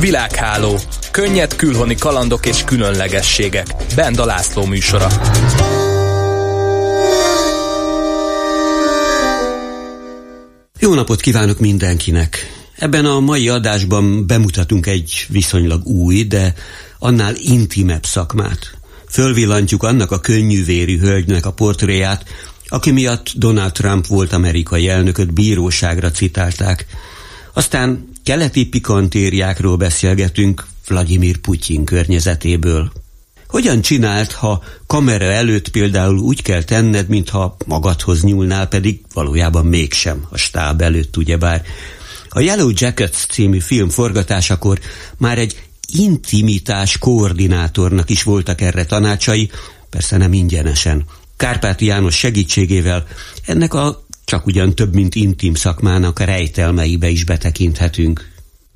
Világháló. Könnyed külhoni kalandok és különlegességek. Benda László műsora. Jó napot kívánok mindenkinek! Ebben a mai adásban bemutatunk egy viszonylag új, de annál intimebb szakmát. Fölvillantjuk annak a könnyűvérű hölgynek a portréját, aki miatt Donald Trump volt amerikai elnököt bíróságra citálták. Aztán keleti pikantériákról beszélgetünk Vladimir Putyin környezetéből. Hogyan csinált, ha kamera előtt például úgy kell tenned, mintha magadhoz nyúlnál, pedig valójában mégsem a stáb előtt, ugyebár. A Yellow Jackets című film forgatásakor már egy intimitás koordinátornak is voltak erre tanácsai, persze nem ingyenesen. Kárpáti János segítségével ennek a csak ugyan több mint intim szakmának a rejtelmeibe is betekinthetünk.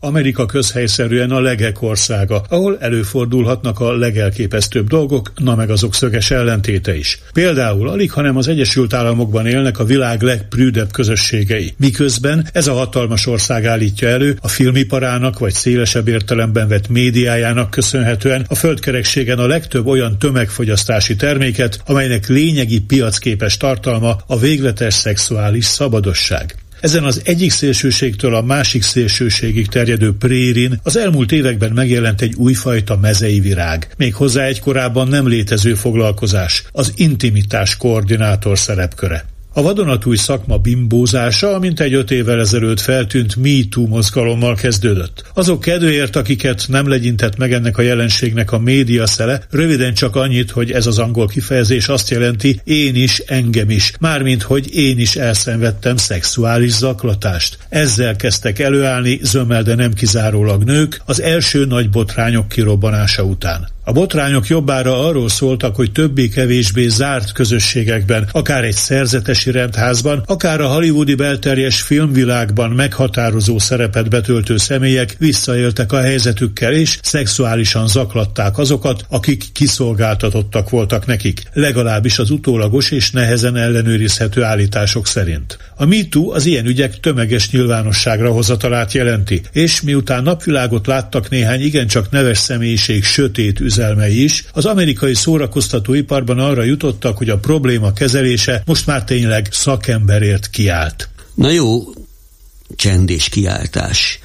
Amerika közhelyszerűen a legek országa, ahol előfordulhatnak a legelképesztőbb dolgok, na meg azok szöges ellentéte is. Például alig, hanem az Egyesült Államokban élnek a világ legprűdebb közösségei, miközben ez a hatalmas ország állítja elő a filmiparának vagy szélesebb értelemben vett médiájának köszönhetően a földkerekségen a legtöbb olyan tömegfogyasztási terméket, amelynek lényegi piacképes tartalma a végletes szexuális szabadosság. Ezen az egyik szélsőségtől a másik szélsőségig terjedő prérin az elmúlt években megjelent egy újfajta mezei virág, méghozzá egy korábban nem létező foglalkozás, az intimitás koordinátor szerepköre. A vadonatúj szakma bimbózása, amint egy öt évvel ezelőtt feltűnt MeToo mozgalommal kezdődött. Azok kedvéért, akiket nem legyintett meg ennek a jelenségnek a média szele, röviden csak annyit, hogy ez az angol kifejezés azt jelenti, én is, engem is, mármint, hogy én is elszenvedtem szexuális zaklatást. Ezzel kezdtek előállni, zömmel, de nem kizárólag nők, az első nagy botrányok kirobbanása után. A botrányok jobbára arról szóltak, hogy többé-kevésbé zárt közösségekben, akár egy szerzetesi rendházban, akár a hollywoodi belterjes filmvilágban meghatározó szerepet betöltő személyek visszaéltek a helyzetükkel és szexuálisan zaklatták azokat, akik kiszolgáltatottak voltak nekik, legalábbis az utólagos és nehezen ellenőrizhető állítások szerint. A MeToo az ilyen ügyek tömeges nyilvánosságra hozatalát jelenti, és miután napvilágot láttak néhány igencsak neves személyiség sötét üzelmei is, az amerikai szórakoztatóiparban arra jutottak, hogy a probléma kezelése most már tényleg szakemberért kiállt. Na jó, csend és kiáltás.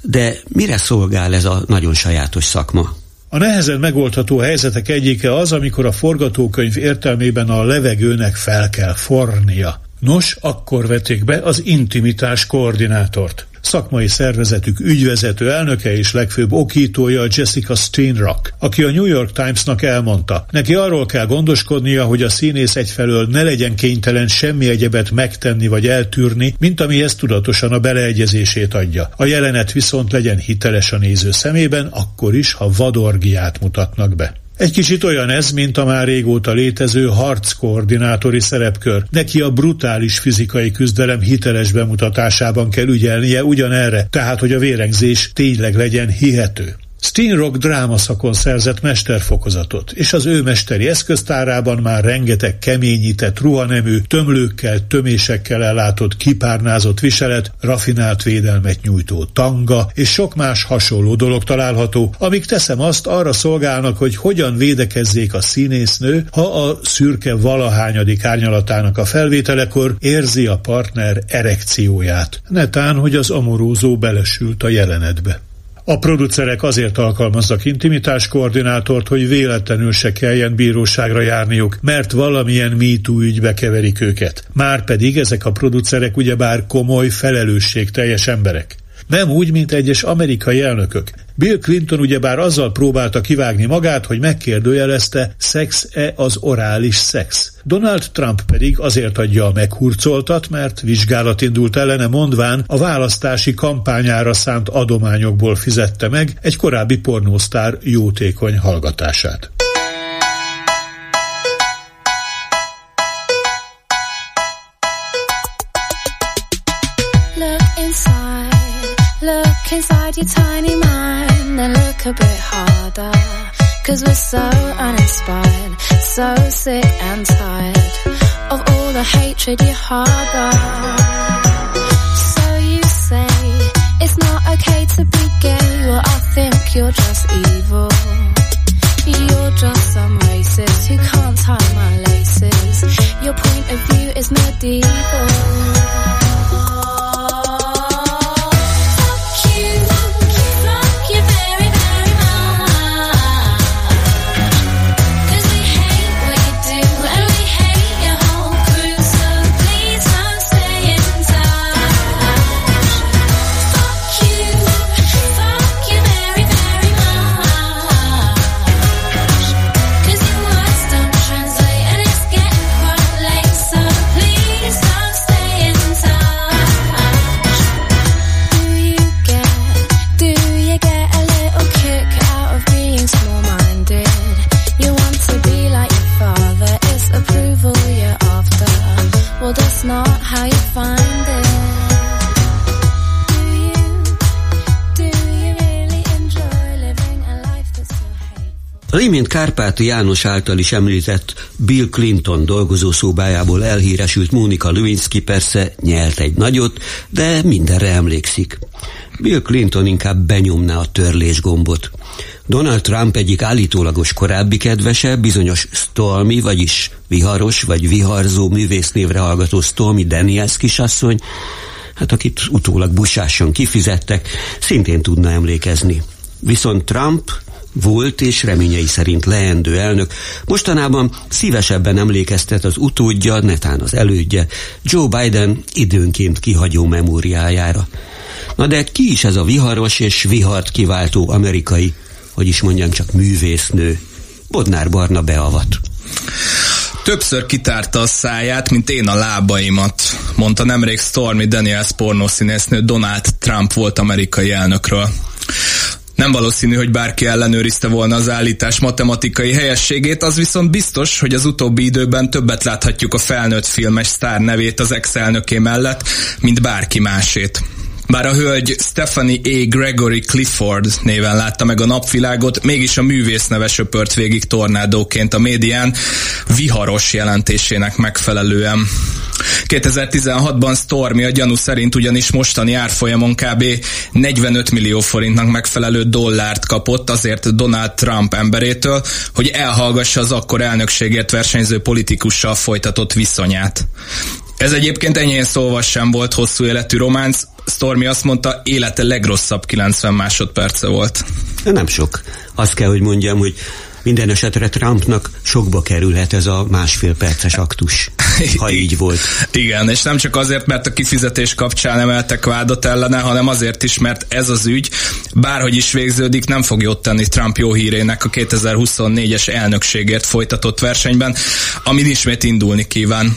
De mire szolgál ez a nagyon sajátos szakma? A nehezen megoldható helyzetek egyike az, amikor a forgatókönyv értelmében a levegőnek fel kell fornia. Nos, akkor vetik be az intimitás koordinátort szakmai szervezetük ügyvezető elnöke és legfőbb okítója Jessica Steinrock, aki a New York Timesnak elmondta, neki arról kell gondoskodnia, hogy a színész egyfelől ne legyen kénytelen semmi egyebet megtenni vagy eltűrni, mint amihez tudatosan a beleegyezését adja. A jelenet viszont legyen hiteles a néző szemében, akkor is, ha vadorgiát mutatnak be. Egy kicsit olyan ez, mint a már régóta létező harckoordinátori szerepkör. Neki a brutális fizikai küzdelem hiteles bemutatásában kell ügyelnie ugyanerre, tehát hogy a vérengzés tényleg legyen hihető. Steinrock drámaszakon szerzett mesterfokozatot, és az ő mesteri eszköztárában már rengeteg keményített ruhanemű, tömlőkkel, tömésekkel ellátott kipárnázott viselet, rafinált védelmet nyújtó tanga, és sok más hasonló dolog található, amik teszem azt arra szolgálnak, hogy hogyan védekezzék a színésznő, ha a szürke valahányadik árnyalatának a felvételekor érzi a partner erekcióját. Netán, hogy az amorózó belesült a jelenetbe. A producerek azért alkalmaznak intimitás koordinátort, hogy véletlenül se kelljen bíróságra járniuk, mert valamilyen MeToo ügybe keverik őket. Márpedig ezek a producerek ugyebár komoly, felelősségteljes emberek. Nem úgy, mint egyes amerikai elnökök. Bill Clinton ugyebár azzal próbálta kivágni magát, hogy megkérdőjelezte, szex-e az orális szex. Donald Trump pedig azért adja a meghurcoltat, mert vizsgálat indult ellene mondván a választási kampányára szánt adományokból fizette meg egy korábbi pornósztár jótékony hallgatását. look inside your tiny mind and look a bit harder. Cause we're so uninspired, so sick and tired of all the hatred you harbor. So you say it's not okay to be gay, well I think you're just evil. You're just some racist who can't tie my laces. Your point of view is medieval. Az imént Kárpáti János által is említett Bill Clinton dolgozószóbájából elhíresült Mónika Lewinsky persze nyelt egy nagyot, de mindenre emlékszik. Bill Clinton inkább benyomná a törlés gombot. Donald Trump egyik állítólagos korábbi kedvese, bizonyos Stormy, vagyis viharos vagy viharzó művésznévre hallgató Stormy Daniels kisasszony, hát akit utólag busásan kifizettek, szintén tudna emlékezni. Viszont Trump volt és reményei szerint leendő elnök, mostanában szívesebben emlékeztet az utódja, netán az elődje, Joe Biden időnként kihagyó memóriájára. Na de ki is ez a viharos és vihart kiváltó amerikai, hogy is mondjam csak művésznő? Bodnár Barna beavat. Többször kitárta a száját, mint én a lábaimat, mondta nemrég Stormy Daniels pornószínésznő Donald Trump volt amerikai elnökről. Nem valószínű, hogy bárki ellenőrizte volna az állítás matematikai helyességét, az viszont biztos, hogy az utóbbi időben többet láthatjuk a felnőtt filmes sztár nevét az ex-elnöké mellett, mint bárki másét. Bár a hölgy Stephanie A. Gregory Clifford néven látta meg a napvilágot, mégis a művész neve söpört végig tornádóként a médián, viharos jelentésének megfelelően. 2016-ban Stormy a gyanú szerint ugyanis mostani árfolyamon kb. 45 millió forintnak megfelelő dollárt kapott azért Donald Trump emberétől, hogy elhallgassa az akkor elnökségért versenyző politikussal folytatott viszonyát. Ez egyébként enyhén szólva sem volt hosszú életű románc, Stormy azt mondta, élete legrosszabb 90 másodperce volt. Nem sok. Azt kell, hogy mondjam, hogy minden esetre Trumpnak sokba kerülhet ez a másfél perces aktus, ha így volt. Igen, és nem csak azért, mert a kifizetés kapcsán emeltek vádat ellene, hanem azért is, mert ez az ügy, bárhogy is végződik, nem fog jót tenni Trump jó hírének a 2024-es elnökségért folytatott versenyben, amin ismét indulni kíván.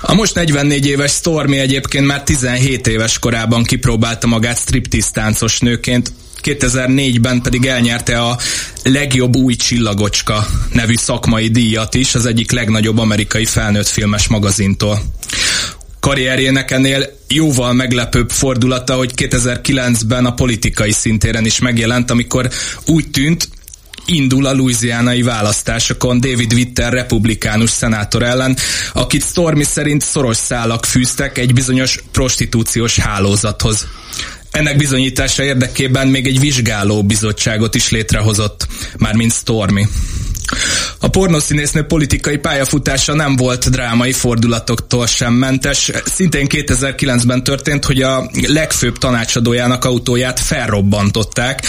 A most 44 éves Stormy egyébként már 17 éves korában kipróbálta magát striptease táncos nőként, 2004-ben pedig elnyerte a legjobb új csillagocska nevű szakmai díjat is az egyik legnagyobb amerikai felnőtt filmes magazintól. Karrierjének ennél jóval meglepőbb fordulata, hogy 2009-ben a politikai szintéren is megjelent, amikor úgy tűnt, indul a louisianai választásokon David Witter republikánus szenátor ellen, akit Stormy szerint szoros szálak fűztek egy bizonyos prostitúciós hálózathoz. Ennek bizonyítása érdekében még egy vizsgáló bizottságot is létrehozott, mármint Stormy. A pornószínésznő politikai pályafutása nem volt drámai fordulatoktól sem mentes. Szintén 2009-ben történt, hogy a legfőbb tanácsadójának autóját felrobbantották.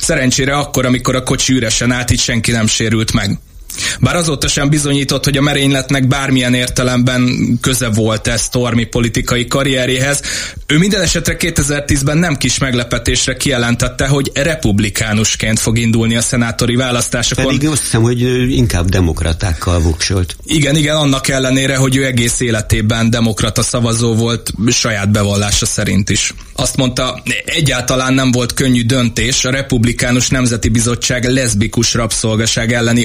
Szerencsére akkor, amikor a kocsi üresen állt, így senki nem sérült meg. Bár azóta sem bizonyított, hogy a merényletnek bármilyen értelemben köze volt ez Stormy politikai karrierjéhez, ő minden esetre 2010-ben nem kis meglepetésre kijelentette, hogy republikánusként fog indulni a szenátori választásokon. Pedig azt hiszem, hogy inkább demokratákkal voksolt. Igen, igen, annak ellenére, hogy ő egész életében demokrata szavazó volt, saját bevallása szerint is. Azt mondta, egyáltalán nem volt könnyű döntés, a Republikánus Nemzeti Bizottság leszbikus rabszolgaság elleni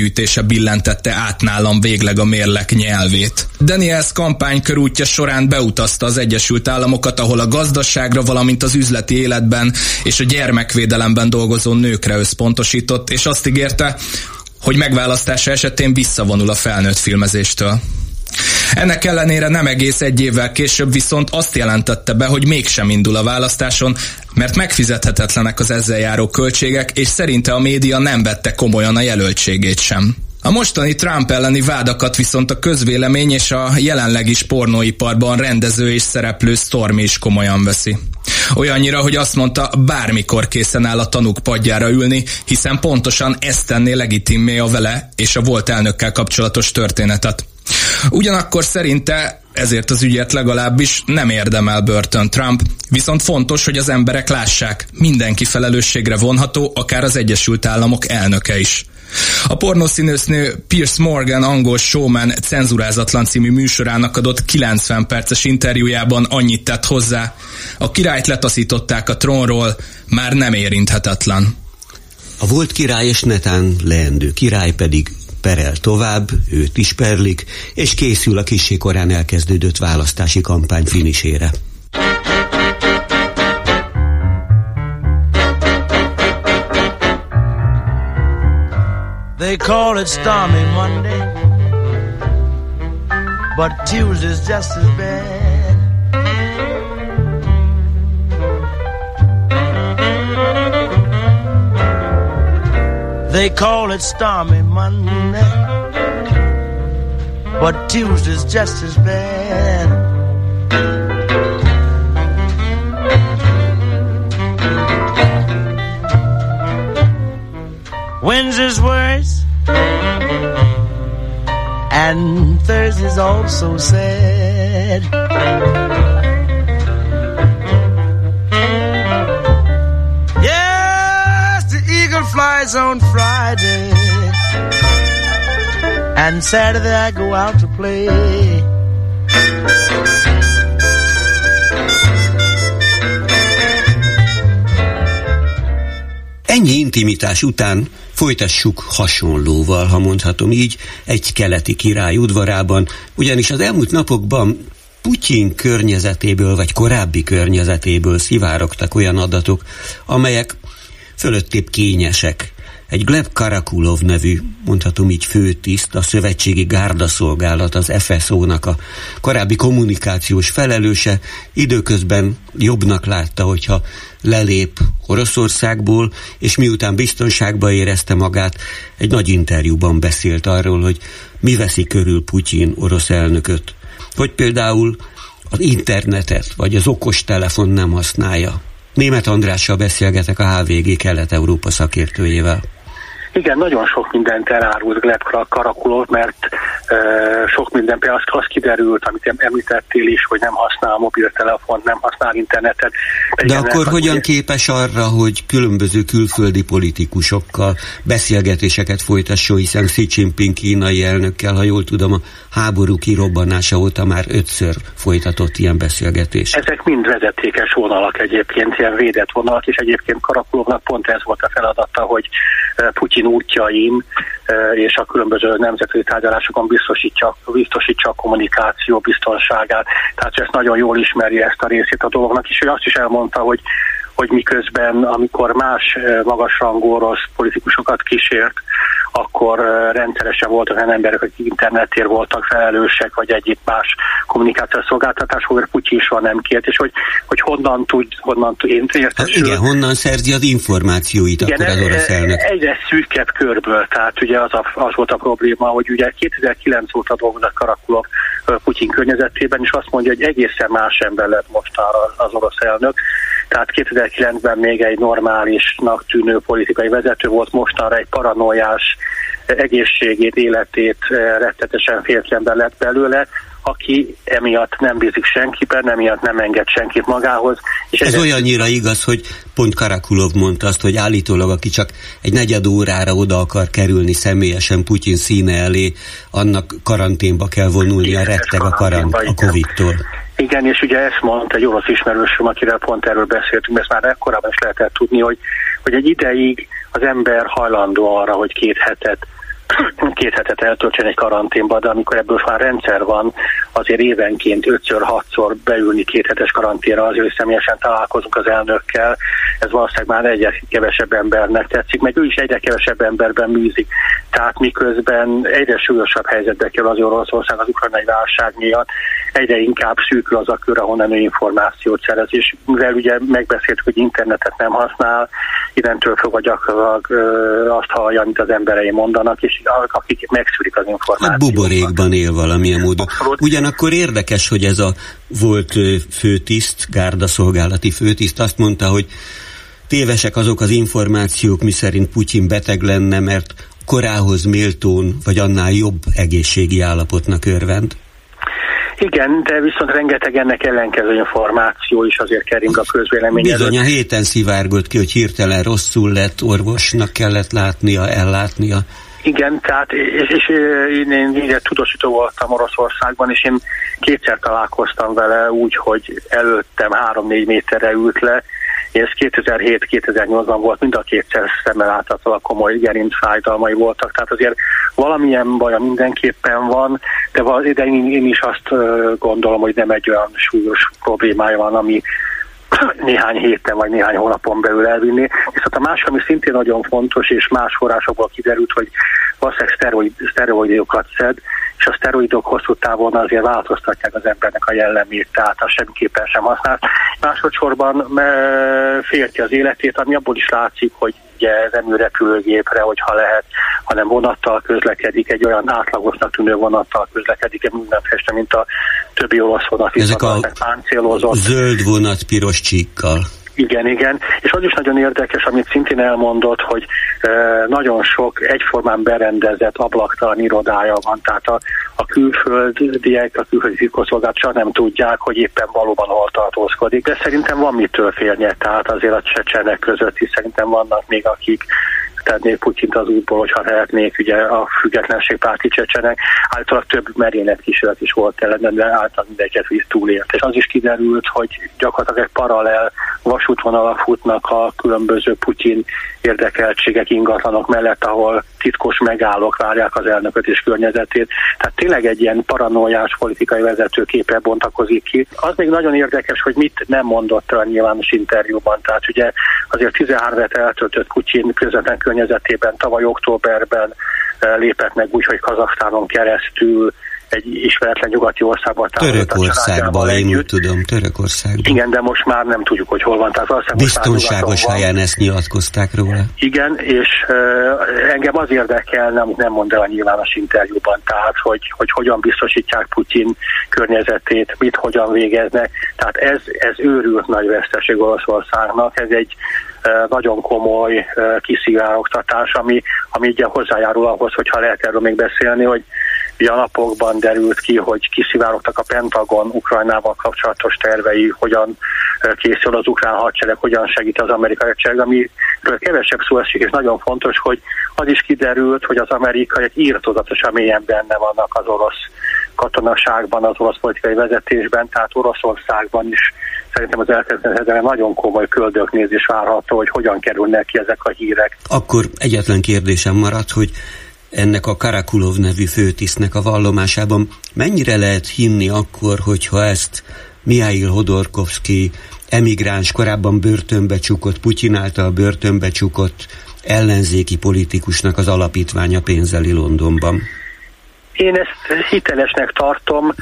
adománygyűjtése billentette át nálam végleg a mérlek nyelvét. Daniels kampánykörútja során beutazta az Egyesült Államokat, ahol a gazdaságra, valamint az üzleti életben és a gyermekvédelemben dolgozó nőkre összpontosított, és azt ígérte, hogy megválasztása esetén visszavonul a felnőtt filmezéstől. Ennek ellenére nem egész egy évvel később viszont azt jelentette be, hogy mégsem indul a választáson, mert megfizethetetlenek az ezzel járó költségek, és szerinte a média nem vette komolyan a jelöltségét sem. A mostani Trump elleni vádakat viszont a közvélemény és a jelenleg is pornóiparban rendező és szereplő Stormy is komolyan veszi. Olyannyira, hogy azt mondta, bármikor készen áll a tanúk padjára ülni, hiszen pontosan ezt tenné legitimé a vele és a volt elnökkel kapcsolatos történetet. Ugyanakkor szerinte ezért az ügyet legalábbis nem érdemel börtön Trump, viszont fontos, hogy az emberek lássák, mindenki felelősségre vonható, akár az Egyesült Államok elnöke is. A pornószínésznő Pierce Morgan angol showman cenzurázatlan című műsorának adott 90 perces interjújában annyit tett hozzá. A királyt letaszították a trónról, már nem érinthetetlen. A volt király és netán leendő király pedig perel tovább, őt is perlik, és készül a kissé korán elkezdődött választási kampány finisére. They call it stormy Monday, but Tuesday's just as bad. They call it stormy Monday, but Tuesday's just as bad. Wednesday's worse, and Thursday's also sad. Flies on Friday. And Saturday I go out to play. Ennyi intimitás után folytassuk hasonlóval, ha mondhatom így, egy keleti király udvarában, ugyanis az elmúlt napokban Putyin környezetéből, vagy korábbi környezetéből szivárogtak olyan adatok, amelyek fölöttébb kényesek. Egy Gleb Karakulov nevű, mondhatom így főtiszt, a Szövetségi Gárdaszolgálat, az FSO-nak a korábbi kommunikációs felelőse időközben jobbnak látta, hogyha lelép Oroszországból, és miután biztonságba érezte magát, egy nagy interjúban beszélt arról, hogy mi veszi körül Putyin orosz elnököt. Hogy például az internetet vagy az okostelefon nem használja. Német Andrással beszélgetek a HVG Kelet-Európa szakértőjével. Igen, nagyon sok mindent elárult Gleb Karakulov, mert uh, sok minden például azt, az kiderült, amit említettél is, hogy nem használ mobiltelefon, nem használ internetet. De akkor hogyan ugye... képes arra, hogy különböző külföldi politikusokkal beszélgetéseket folytasson, hiszen Xi Jinping kínai elnökkel, ha jól tudom, a háború kirobbanása óta már ötször folytatott ilyen beszélgetést. Ezek mind vezetékes vonalak egyébként, ilyen védett vonalak, és egyébként Karakulovnak pont ez volt a feladata, hogy Putyin útjain és a különböző nemzetközi tárgyalásokon biztosítja, biztosítsa a kommunikáció biztonságát. Tehát ezt nagyon jól ismeri ezt a részét a dolognak, és ő azt is elmondta, hogy hogy miközben, amikor más magasrangú orosz politikusokat kísért, akkor rendszeresen voltak olyan emberek, akik internetért voltak felelősek, vagy egyéb más kommunikációs szolgáltatásokért Putyin soha nem kért, és hogy, hogy honnan tud, honnan tud, én hát igen, honnan szerzi az információit igen, akkor az orosz e, elnök? Egyre szűkebb körből, tehát ugye az, a, az volt a probléma, hogy ugye 2009 óta dolgozott Karakulov Putyin környezetében, és azt mondja, hogy egészen más ember lett mostanra az orosz elnök, tehát 2009-ben még egy normálisnak tűnő politikai vezető volt, mostanra egy paranoiás egészségét, életét eh, rettetesen féltlemben lett belőle, aki emiatt nem bízik senkiben, emiatt nem enged senkit magához. És ez olyannyira igaz, hogy pont Karakulov mondta azt, hogy állítólag aki csak egy negyed órára oda akar kerülni személyesen Putyin színe elé, annak karanténba kell vonulnia, retteg a, karant, a Covid-tól. Igen, és ugye ezt mondta egy orosz ismerősöm, akivel pont erről beszéltünk, ezt már korábban is lehetett tudni, hogy, hogy egy ideig az ember hajlandó arra, hogy két hetet két hetet eltöltsen egy karanténba, de amikor ebből már rendszer van, azért évenként ötször, hatszor beülni két hetes karanténra, azért, személyesen találkozunk az elnökkel, ez valószínűleg már egyre kevesebb embernek tetszik, meg ő is egyre kevesebb emberben műzik. Tehát miközben egyre súlyosabb helyzetbe kell az Oroszország az ukrajnai válság miatt, egyre inkább szűkül az a kör, ahonnan ő információt szerez, és mivel ugye megbeszéltük, hogy internetet nem használ, innentől fogva gyakorlatilag azt hallja, amit az emberei mondanak, és akik megszűrik az információt. Hát buborékban él valamilyen módon. Ugyanakkor érdekes, hogy ez a volt főtiszt, gárdaszolgálati főtiszt azt mondta, hogy tévesek azok az információk, miszerint Putyin beteg lenne, mert korához méltón, vagy annál jobb egészségi állapotnak örvend. Igen, de viszont rengeteg ennek ellenkező információ is azért kering a közvélemény Bizony a héten szivárgott ki, hogy hirtelen rosszul lett, orvosnak kellett látnia, ellátnia. Igen, tehát és, és én, én én tudósító voltam Oroszországban, és én kétszer találkoztam vele úgy, hogy előttem három-négy méterre ült le, és 2007-2008-ban volt mind a kétszer szemmel a komoly gerincfájdalmai voltak, tehát azért valamilyen baja mindenképpen van, de, de én, én is azt gondolom, hogy nem egy olyan súlyos problémája van, ami néhány héten vagy néhány hónapon belül elvinni. Viszont a másik, ami szintén nagyon fontos, és más forrásokból kiderült, hogy valószínűleg szteroid, szteroidokat szed, és a szteroidok hosszú távon azért változtatják az embernek a jellemét, tehát azt semmiképpen sem használ. Másodszorban félti az életét, ami abból is látszik, hogy ugye nem ő repülőgépre, hogyha lehet, hanem vonattal közlekedik, egy olyan átlagosnak tűnő vonattal közlekedik minden feste, mint a többi olasz vonat. Ezek a zöld vonat piros csíkkal. Igen, igen. És az is nagyon érdekes, amit szintén elmondott, hogy e, nagyon sok egyformán berendezett ablaktalan irodája van, tehát a, a külföldiek, a külföldi titkosszolgálat csak nem tudják, hogy éppen valóban hol tartózkodik. De szerintem van mitől félnie, tehát azért a csecsenek között is szerintem vannak még akik tennék Putyint az útból, hogyha lehetnék ugye a függetlenség párti csecsenek. Általában több merénylet kísérlet is volt ellen, de általában mindegyiket víz túlért. És az is kiderült, hogy gyakorlatilag egy paralel vasútvonalak futnak a különböző Putyin érdekeltségek, ingatlanok mellett, ahol titkos megállók várják az elnököt és környezetét. Tehát tényleg egy ilyen paranoiás politikai vezetőképe bontakozik ki. Az még nagyon érdekes, hogy mit nem mondott a nyilvános interjúban. Tehát ugye azért 13 et eltöltött Putyin közvetlen környezetében tavaly októberben eh, lépett meg úgy, hogy Kazaksztánon keresztül egy ismeretlen nyugati országban. Törökországban, én úgy tudom, Törökországban. Igen, de most már nem tudjuk, hogy hol van. Tehát Biztonságos helyen ezt nyilatkozták róla. Igen, és uh, engem az érdekel, nem, nem mond el a nyilvános interjúban, tehát hogy, hogy hogyan biztosítják Putyin környezetét, mit hogyan végeznek. Tehát ez, ez őrült nagy veszteség Oroszországnak, ez egy nagyon komoly kiszivárogtatás, ami, ami ugye hozzájárul ahhoz, hogyha lehet erről még beszélni, hogy Ugye a napokban derült ki, hogy kiszivárogtak a Pentagon Ukrajnával kapcsolatos tervei, hogyan készül az ukrán hadsereg, hogyan segít az amerikai hadsereg, amiről kevesebb szó esik, és nagyon fontos, hogy az is kiderült, hogy az amerikaiak írtózatosan mélyen benne vannak az orosz katonaságban, az orosz politikai vezetésben, tehát Oroszországban is szerintem az elkövetkező nagyon komoly köldöknézés várható, hogy hogyan kerülnek ki ezek a hírek. Akkor egyetlen kérdésem maradt, hogy ennek a Karakulov nevű főtisztnek a vallomásában mennyire lehet hinni akkor, hogyha ezt Mihail Hodorkovsky emigráns, korábban börtönbe csukott, Putyin által börtönbe csukott ellenzéki politikusnak az alapítványa pénzeli Londonban? Én ezt hitelesnek tartom.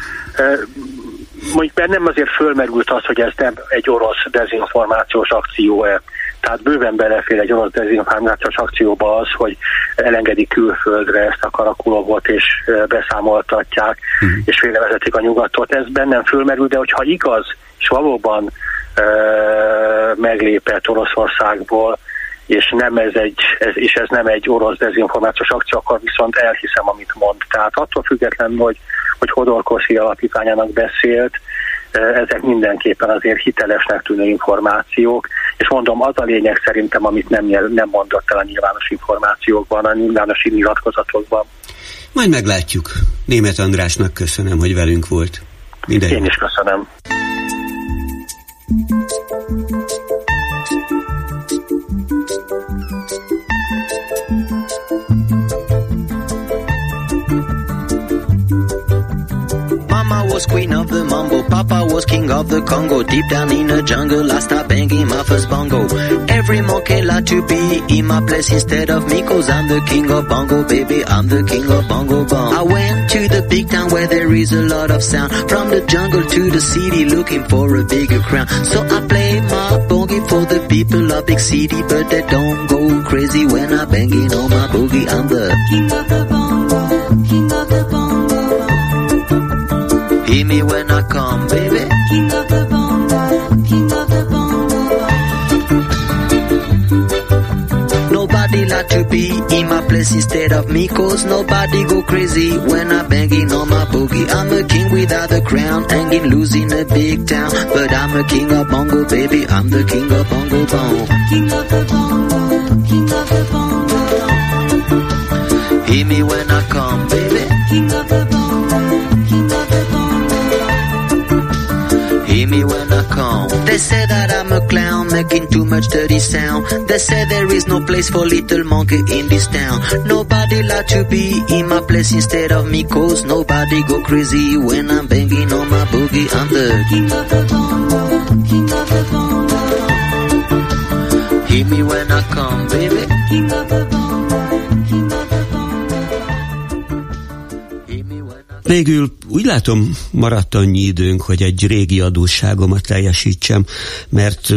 Mondjuk bennem azért fölmerült az, hogy ez nem egy orosz dezinformációs akció-e. Tehát bőven belefér egy orosz dezinformációs akcióba az, hogy elengedik külföldre ezt a karakulovot, és beszámoltatják, uh-huh. és félrevezetik a nyugatot. Ez bennem fölmerül, de hogyha igaz, és valóban e, meglépett Oroszországból, és nem ez egy, ez, és ez nem egy orosz dezinformációs akció, akkor viszont elhiszem, amit mond. Tehát attól függetlenül, hogy, hogy Hodorkoszi alapítványának beszélt, ezek mindenképpen azért hitelesnek tűnő információk, és mondom, az a lényeg szerintem, amit nem, nem mondott el a nyilvános információkban, a nyilvános nyilatkozatokban. Majd meglátjuk. Német Andrásnak köszönöm, hogy velünk volt. Minden Én is köszönöm. Papa was king of the Congo. Deep down in the jungle, I start banging my first bongo. Every monkey like to be in my place instead of me, cause I'm the king of bongo, baby. I'm the king of bongo bong. I went to the big town where there is a lot of sound. From the jungle to the city, looking for a bigger crown. So I play my boogie for the people of big city, but they don't go crazy when I'm banging on my boogie. I'm the king of the bongo, king of the bongo. Hear me when I come, baby. King of the bongo, king of the bongo. Nobody like to be in my place instead of me, cause nobody go crazy when I'm banging on my boogie. I'm a king without a crown, hanging loose in a big town. But I'm a king of bongo, baby. I'm the king of bongo bongo. King of the bongo, king of the bongo. Hear me when I come, baby. King of the hear me when I come. They say that I'm a clown, making too much dirty sound. They say there is no place for little monkey in this town. Nobody like to be in my place instead of me, cause nobody go crazy when I'm banging on my boogie. I'm the king of the bongo, king of the bongo. Hear me when I come, baby. King of the bongo, king of the bongo. Végül úgy látom, maradt annyi időnk, hogy egy régi adósságomat teljesítsem, mert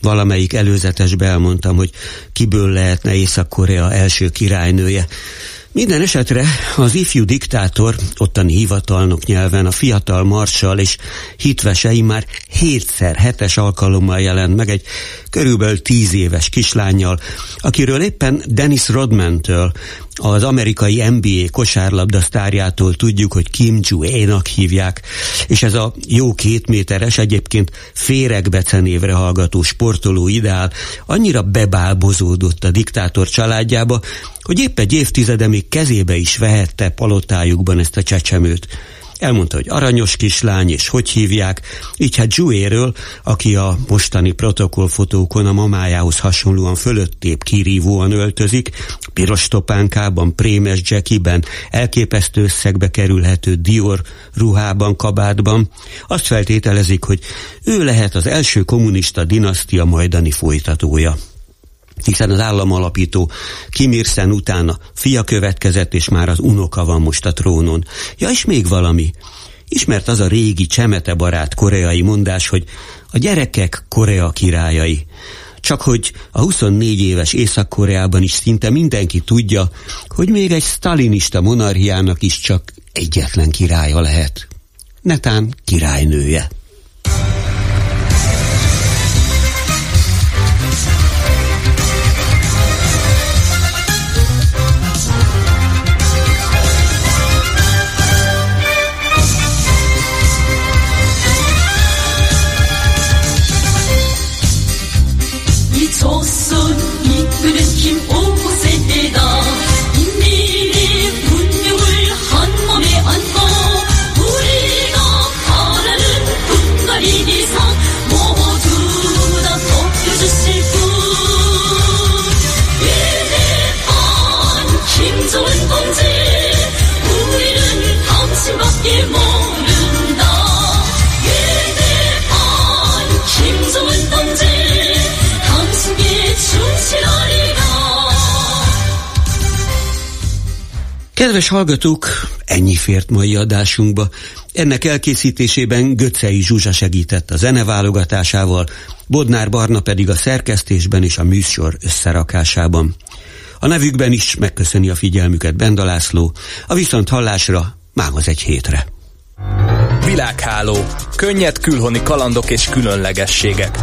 valamelyik előzetesbe elmondtam, hogy kiből lehetne Észak-Korea első királynője. Minden esetre az ifjú diktátor, ottani hivatalnok nyelven a fiatal marsal és hitvesei már hétszer, hetes alkalommal jelent meg egy körülbelül tíz éves kislányjal, akiről éppen Dennis Rodman-től, az amerikai NBA kosárlabda sztárjától tudjuk, hogy Kim Ju-énak hívják, és ez a jó két méteres, egyébként féregbecenévre hallgató sportoló ideál annyira bebálbozódott a diktátor családjába, hogy épp egy évtizede még kezébe is vehette palotájukban ezt a csecsemőt. Elmondta, hogy aranyos kislány, és hogy hívják, így hát Zsuéről, aki a mostani protokollfotókon a mamájához hasonlóan fölöttép kirívóan öltözik, piros topánkában, prémes jackiben, elképesztő összegbe kerülhető Dior ruhában, kabátban, azt feltételezik, hogy ő lehet az első kommunista dinasztia majdani folytatója hiszen az államalapító Kim utána fia következett, és már az unoka van most a trónon. Ja, és még valami. Ismert az a régi csemete barát koreai mondás, hogy a gyerekek Korea királyai. Csak hogy a 24 éves Észak-Koreában is szinte mindenki tudja, hogy még egy stalinista monarchiának is csak egyetlen királya lehet. Netán királynője. Oh. Kedves hallgatók, ennyi fért mai adásunkba. Ennek elkészítésében Göccei Zsuzsa segített a zeneválogatásával, Bodnár Barna pedig a szerkesztésben és a műsor összerakásában. A nevükben is megköszöni a figyelmüket Benda László, a viszont hallásra mához egy hétre. Világháló. Könnyed külhoni kalandok és különlegességek.